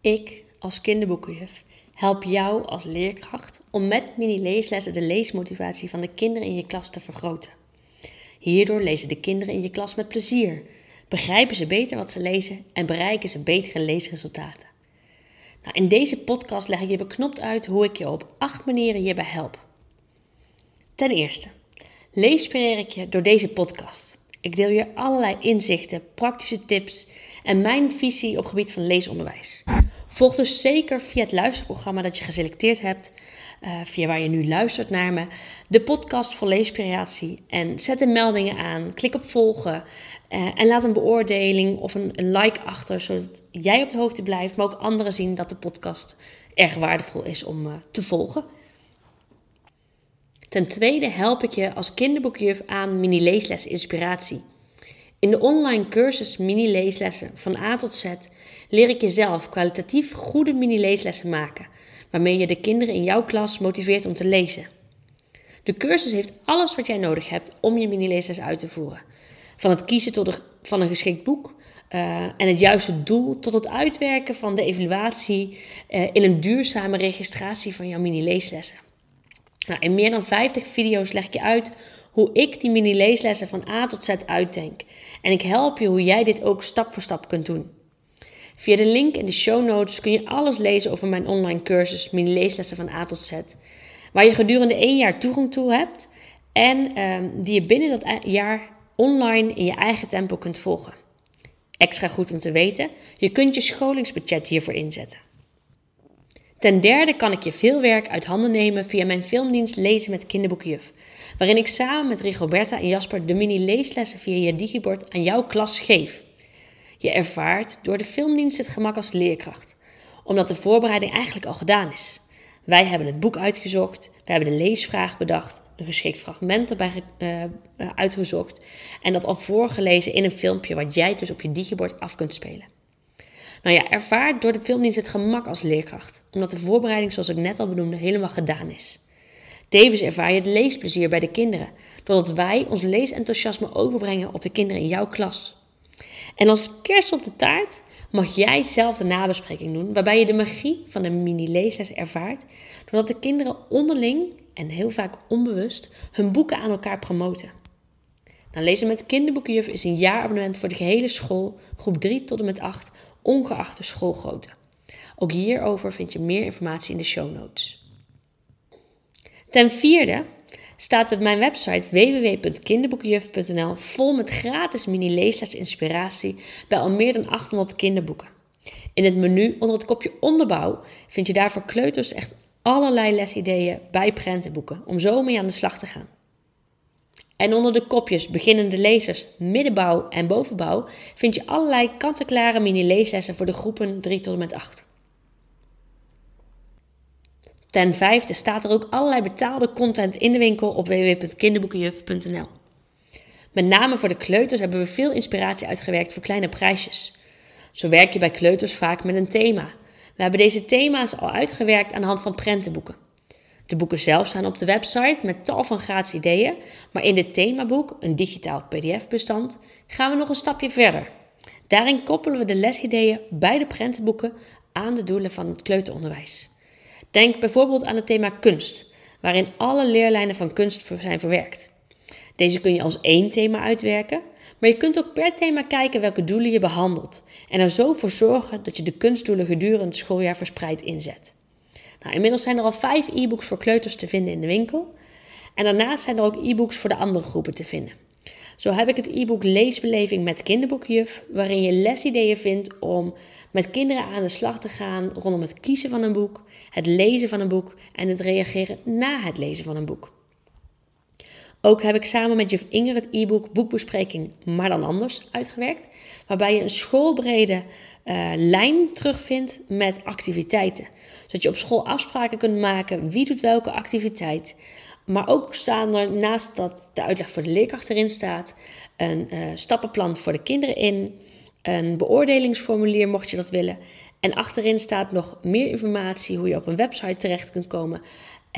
Ik, als kinderboekenjuf, help jou als leerkracht om met mini-leeslessen de leesmotivatie van de kinderen in je klas te vergroten. Hierdoor lezen de kinderen in je klas met plezier, begrijpen ze beter wat ze lezen en bereiken ze betere leesresultaten. Nou, in deze podcast leg ik je beknopt uit hoe ik je op acht manieren hierbij help. Ten eerste, leespireer ik je door deze podcast. Ik deel je allerlei inzichten, praktische tips en mijn visie op gebied van leesonderwijs. Volg dus zeker via het luisterprogramma dat je geselecteerd hebt, uh, via waar je nu luistert naar me, de podcast voor leespiratie. En zet de meldingen aan, klik op volgen uh, en laat een beoordeling of een, een, like achter, zodat jij op de hoogte blijft, maar ook anderen zien dat de podcast erg waardevol is om uh, te volgen. Ten tweede help ik je als kinderboekjuf aan mini-leesles inspiratie. In de online cursus mini-leeslessen van A tot Z leer ik jezelf kwalitatief goede mini-leeslessen maken, waarmee je de kinderen in jouw klas motiveert om te lezen. De cursus heeft alles wat jij nodig hebt om je mini-leesles uit te voeren. Van het kiezen tot de, van een geschikt boek uh, en het juiste doel tot het uitwerken van de evaluatie uh, in een duurzame registratie van jouw mini-leeslessen. Nou, in meer dan 50 video's leg ik je uit hoe ik die mini-leeslessen van A tot Z uitdenk. En ik help je hoe jij dit ook stap voor stap kunt doen. Via de link in de show notes kun je alles lezen over mijn online cursus mini-leeslessen van A tot Z. Waar je gedurende één jaar toegang toe hebt en uh, die je binnen dat jaar online in je eigen tempo kunt volgen. Extra goed om te weten, je kunt je scholingsbudget hiervoor inzetten. Ten derde kan ik je veel werk uit handen nemen via mijn filmdienst Lezen met Kinderboekjuf, waarin ik samen met Rigoberta en Jasper de mini-leeslessen via je digibord aan jouw klas geef. Je ervaart door de filmdienst het gemak als leerkracht, omdat de voorbereiding eigenlijk al gedaan is. Wij hebben het boek uitgezocht, we hebben de leesvraag bedacht, een geschikt fragment erbij uh, uitgezocht en dat al voorgelezen in een filmpje wat jij dus op je digibord af kunt spelen. Nou ja, ervaar door de filmdienst het gemak als leerkracht, omdat de voorbereiding, zoals ik net al benoemde, helemaal gedaan is. Tevens ervaar je het leesplezier bij de kinderen, doordat wij ons leesenthousiasme overbrengen op de kinderen in jouw klas. En als kerst op de taart mag jij zelf de nabespreking doen, waarbij je de magie van de mini-leesles ervaart, doordat de kinderen onderling en heel vaak onbewust hun boeken aan elkaar promoten. Nou, lezen met kinderboekenjuf is een jaarabonnement voor de gehele school, groep 3 tot en met 8, ongeacht de schoolgrootte. Ook hierover vind je meer informatie in de show notes. Ten vierde staat op mijn website www.kinderboekenjuf.nl vol met gratis mini-leesles inspiratie bij al meer dan 800 kinderboeken. In het menu onder het kopje onderbouw vind je daarvoor kleuters echt allerlei lesideeën bij prentenboeken om zo mee aan de slag te gaan. En onder de kopjes beginnende lezers, middenbouw en bovenbouw vind je allerlei kant-en-klare mini-leeslessen voor de groepen 3 tot en met 8. Ten vijfde staat er ook allerlei betaalde content in de winkel op www.kinderboekenjuf.nl. Met name voor de kleuters hebben we veel inspiratie uitgewerkt voor kleine prijsjes. Zo werk je bij kleuters vaak met een thema. We hebben deze thema's al uitgewerkt aan de hand van prentenboeken. De boeken zelf staan op de website met tal van gratis ideeën, maar in dit themaboek, een digitaal PDF-bestand, gaan we nog een stapje verder. Daarin koppelen we de lesideeën bij de prentenboeken aan de doelen van het kleuteronderwijs. Denk bijvoorbeeld aan het thema kunst, waarin alle leerlijnen van kunst zijn verwerkt. Deze kun je als één thema uitwerken, maar je kunt ook per thema kijken welke doelen je behandelt en er zo voor zorgen dat je de kunstdoelen gedurende het schooljaar verspreid inzet. Nou, inmiddels zijn er al vijf e-books voor kleuters te vinden in de winkel. En daarnaast zijn er ook e-books voor de andere groepen te vinden. Zo heb ik het e-book Leesbeleving met kinderboekjuf, waarin je lesideeën vindt om met kinderen aan de slag te gaan rondom het kiezen van een boek, het lezen van een boek en het reageren na het lezen van een boek. Ook heb ik samen met juf Inger het e-book Boekbespreking, maar dan anders, uitgewerkt. Waarbij je een schoolbrede uh, lijn terugvindt met activiteiten. Zodat je op school afspraken kunt maken wie doet welke activiteit. Maar ook staan er naast dat de uitleg voor de leerkracht erin staat, een uh, stappenplan voor de kinderen in, een beoordelingsformulier mocht je dat willen. En achterin staat nog meer informatie hoe je op een website terecht kunt komen.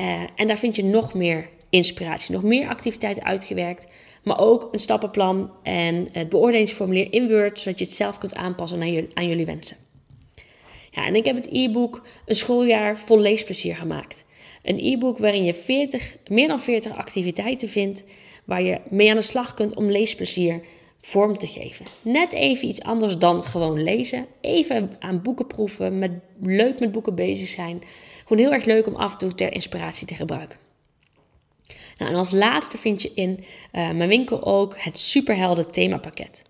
Uh, en daar vind je nog meer inspiratie, nog meer activiteiten uitgewerkt. Maar ook een stappenplan en het beoordelingsformulier in Word, zodat je het zelf kunt aanpassen aan, jullie wensen. Ja, en ik heb het e-book Een schooljaar vol leesplezier gemaakt. Een e-book waarin je 40, meer dan 40 activiteiten vindt waar je mee aan de slag kunt om leesplezier vorm te geven. Net even iets anders dan gewoon lezen. Even aan boeken proeven, met, leuk met boeken bezig zijn. Gewoon heel erg leuk om af en toe ter inspiratie te gebruiken. Nou, en als laatste vind je in uh, mijn winkel ook het superhelden themapakket.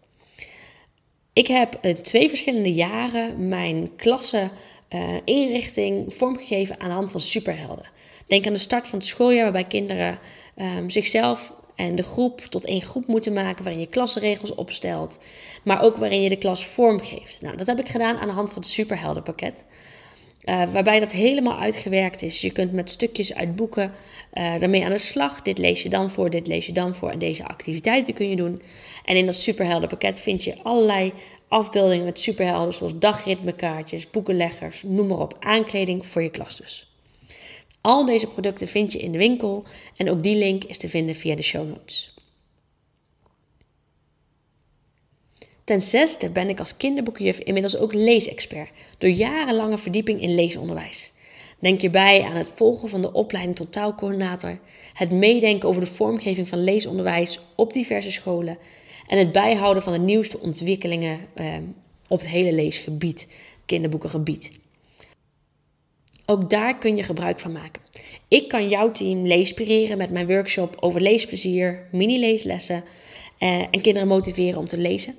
Ik heb uh, twee verschillende jaren mijn klasse uh, inrichting vormgegeven aan de hand van superhelden. Denk aan de start van het schooljaar waarbij kinderen um, zichzelf en de groep tot één groep moeten maken waarin je klasregels opstelt, maar ook waarin je de klas vormgeeft. Nou, dat heb ik gedaan aan de hand van het superheldenpakket. Uh, waarbij dat helemaal uitgewerkt is. Je kunt met stukjes uit boeken daarmee aan de slag. Dit lees je dan voor, dit lees je dan voor. En deze activiteiten kun je doen. En in dat superheldenpakket vind je allerlei afbeeldingen met superhelden. Zoals dagritmekaartjes, boekenleggers, noem maar op. Aankleding voor je klas dus. Al deze producten vind je in de winkel. En ook die link is te vinden via de show notes. Ten zesde ben ik als kinderboekenjuf inmiddels ook leesexpert, door jarenlange verdieping in leesonderwijs. Denk je bij aan het volgen van de opleiding tot taalcoördinator, het meedenken over de vormgeving van leesonderwijs op diverse scholen en het bijhouden van de nieuwste ontwikkelingen eh, op het hele leesgebied, kinderboekengebied. Ook daar kun je gebruik van maken. Ik kan jouw team leespireren met mijn workshop over leesplezier, mini-leeslessen eh, en kinderen motiveren om te lezen.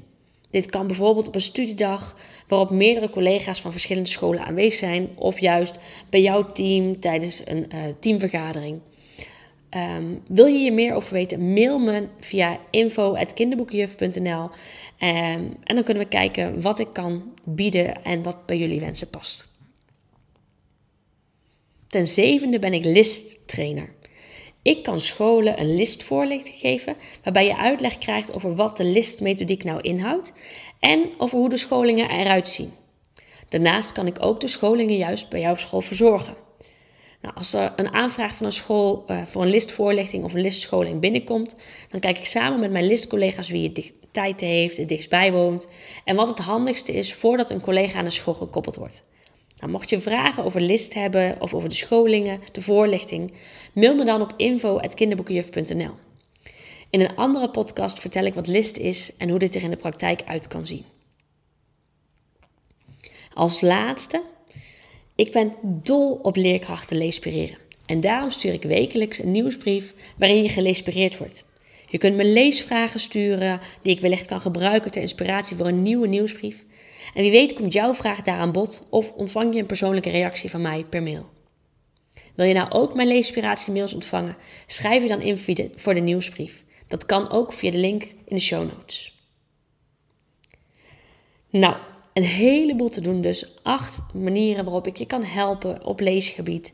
Dit kan bijvoorbeeld op een studiedag waarop meerdere collega's van verschillende scholen aanwezig zijn, of juist bij jouw team tijdens een uh, teamvergadering. Um, wil je hier meer over weten? Mail me via info.kinderboekenjuf.nl um, en dan kunnen we kijken wat ik kan bieden en wat bij jullie wensen past. Ten zevende ben ik listtrainer. Ik kan scholen een listvoorlichting geven waarbij je uitleg krijgt over wat de listmethodiek nou inhoudt en over hoe de scholingen eruit zien. Daarnaast kan ik ook de scholingen juist bij jouw school verzorgen. Nou, als er een aanvraag van een school uh, voor een listvoorlichting of een listscholing binnenkomt, dan kijk ik samen met mijn listcollega's wie het tijd heeft, het dichtstbij woont en wat het handigste is voordat een collega aan de school gekoppeld wordt. Nou, mocht je vragen over list hebben of over de scholingen, de voorlichting, mail me dan op info.kinderboekenjuf.nl. In een andere podcast vertel ik wat list is en hoe dit er in de praktijk uit kan zien. Als laatste, ik ben dol op leerkrachten leespireren. En daarom stuur ik wekelijks een nieuwsbrief waarin je gelespireerd wordt. Je kunt me leesvragen sturen die ik wellicht kan gebruiken ter inspiratie voor een nieuwe nieuwsbrief. En wie weet komt jouw vraag daar aan bod of ontvang je een persoonlijke reactie van mij per mail. Wil je nou ook mijn leespiratie-mails ontvangen? Schrijf je dan in voor de nieuwsbrief. Dat kan ook via de link in de show notes. Nou, een heleboel te doen dus. Acht manieren waarop ik je kan helpen op leesgebied.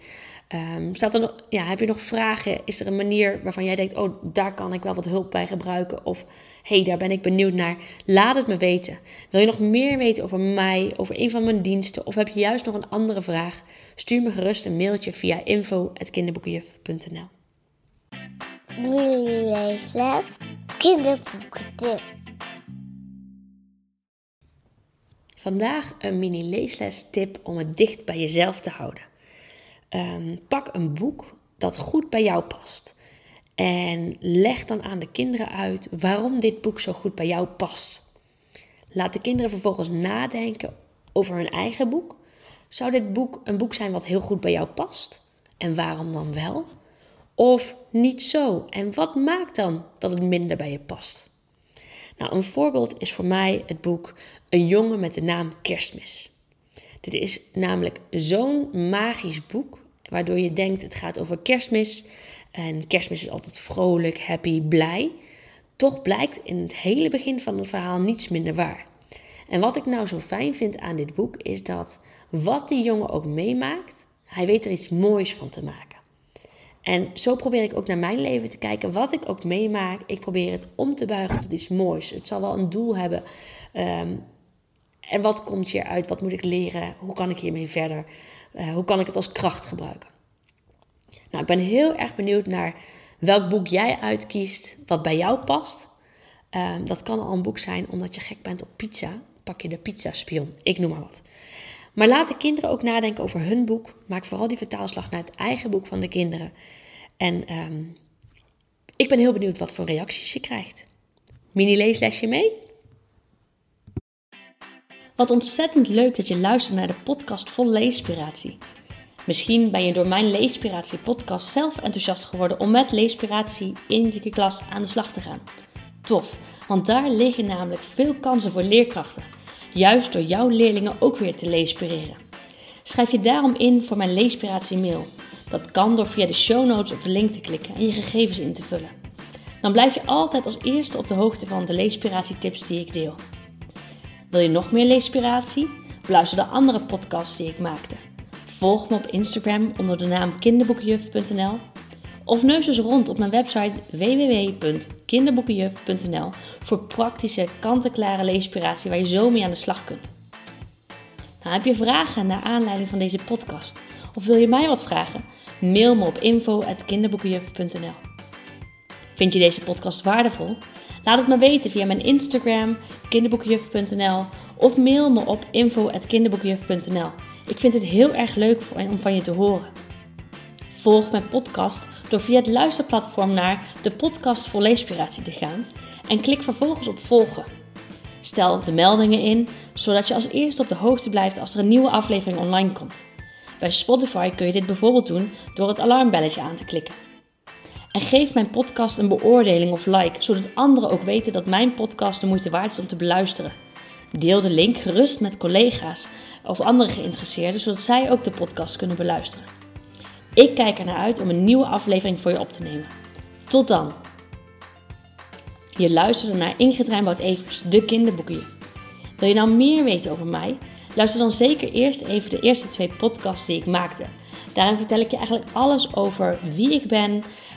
Um, staat er nog, ja, heb je nog vragen? Is er een manier waarvan jij denkt, oh, daar kan ik wel wat hulp bij gebruiken? Of, hey, daar ben ik benieuwd naar. Laat het me weten. Wil je nog meer weten over mij, over een van mijn diensten? Of heb je juist nog een andere vraag? Stuur me gerust een mailtje via info.kinderboekenjuf.nl Leesles kinderboekentip. Vandaag een mini leesles tip om het dicht bij jezelf te houden. Um, pak een boek dat goed bij jou past. En leg dan aan de kinderen uit waarom dit boek zo goed bij jou past. Laat de kinderen vervolgens nadenken over hun eigen boek. Zou dit boek een boek zijn wat heel goed bij jou past? En waarom dan wel? Of niet zo? En wat maakt dan dat het minder bij je past? Nou, een voorbeeld is voor mij het boek Een jongen met de naam Kerstmis. Dit is namelijk zo'n magisch boek, waardoor je denkt het gaat over kerstmis. En kerstmis is altijd vrolijk, happy, blij. Toch blijkt in het hele begin van het verhaal niets minder waar. En wat ik nou zo fijn vind aan dit boek is dat wat die jongen ook meemaakt, hij weet er iets moois van te maken. En zo probeer ik ook naar mijn leven te kijken. Wat ik ook meemaak, ik probeer het om te buigen tot iets moois. Het zal wel een doel hebben. Ehm, en wat komt hieruit? Wat moet ik leren? Hoe kan ik hiermee verder? Uh, hoe kan ik het als kracht gebruiken? Nou, ik ben heel erg benieuwd naar welk boek jij uitkiest wat bij jou past. Um, dat kan al een boek zijn omdat je gek bent op pizza. Pak je de pizza spion, ik noem maar wat. Maar laat de kinderen ook nadenken over hun boek. Maak vooral die vertaalslag naar het eigen boek van de kinderen. En ehm, ik ben heel benieuwd wat voor reacties je krijgt. Mini-leeslesje mee? Wat ontzettend leuk dat je luistert naar de podcast vol leespiratie. Misschien ben je door mijn Leespiratie podcast zelf enthousiast geworden om met Leespiratie in je klas aan de slag te gaan. Tof, want daar liggen namelijk veel kansen voor leerkrachten. Juist door jouw leerlingen ook weer te leespireren. Schrijf je daarom in voor mijn Leespiratie mail. Dat kan door via de show notes op de link te klikken en je gegevens in te vullen. Dan blijf je altijd als eerste op de hoogte van de leespiratietips die ik deel. Wil je nog meer leespiratie? Beluister de andere podcasts die ik maakte. Volg me op Instagram onder de naam kinderboekenjuf.nl of neus eens rond op mijn website www.kinderboekenjuf.nl voor praktische, kant-en-klare leespiratie waar je zo mee aan de slag kunt. Nou, heb je vragen naar aanleiding van deze podcast? Of wil je mij wat vragen? Mail me op info.kinderboekenjuf.nl Vind je deze podcast waardevol? Laat het me weten via mijn Instagram, kinderboekenjuf.nl of mail me op info.kinderboekenjuf.nl. Ik vind het heel erg leuk om van je te horen. Volg mijn podcast door via het luisterplatform naar de podcast voor leespiratie te gaan en klik vervolgens op volgen. Stel de meldingen in, zodat je als eerste op de hoogte blijft als er een nieuwe aflevering online komt. Bij Spotify kun je dit bijvoorbeeld doen door het alarmbelletje aan te klikken. En geef mijn podcast een beoordeling of like, zodat anderen ook weten dat mijn podcast de moeite waard is om te beluisteren. Deel de link gerust met collega's of andere geïnteresseerden, zodat zij ook de podcast kunnen beluisteren. Ik kijk er naar uit om een nieuwe aflevering voor je op te nemen. Tot dan! Je luisterde naar Ingrid Rijnboud-Evers, de kinderboekenjuf. Wil je nou meer weten over mij? Luister dan zeker eerst even de eerste twee podcasts die ik maakte. Daarin vertel ik je eigenlijk alles over wie ik ben,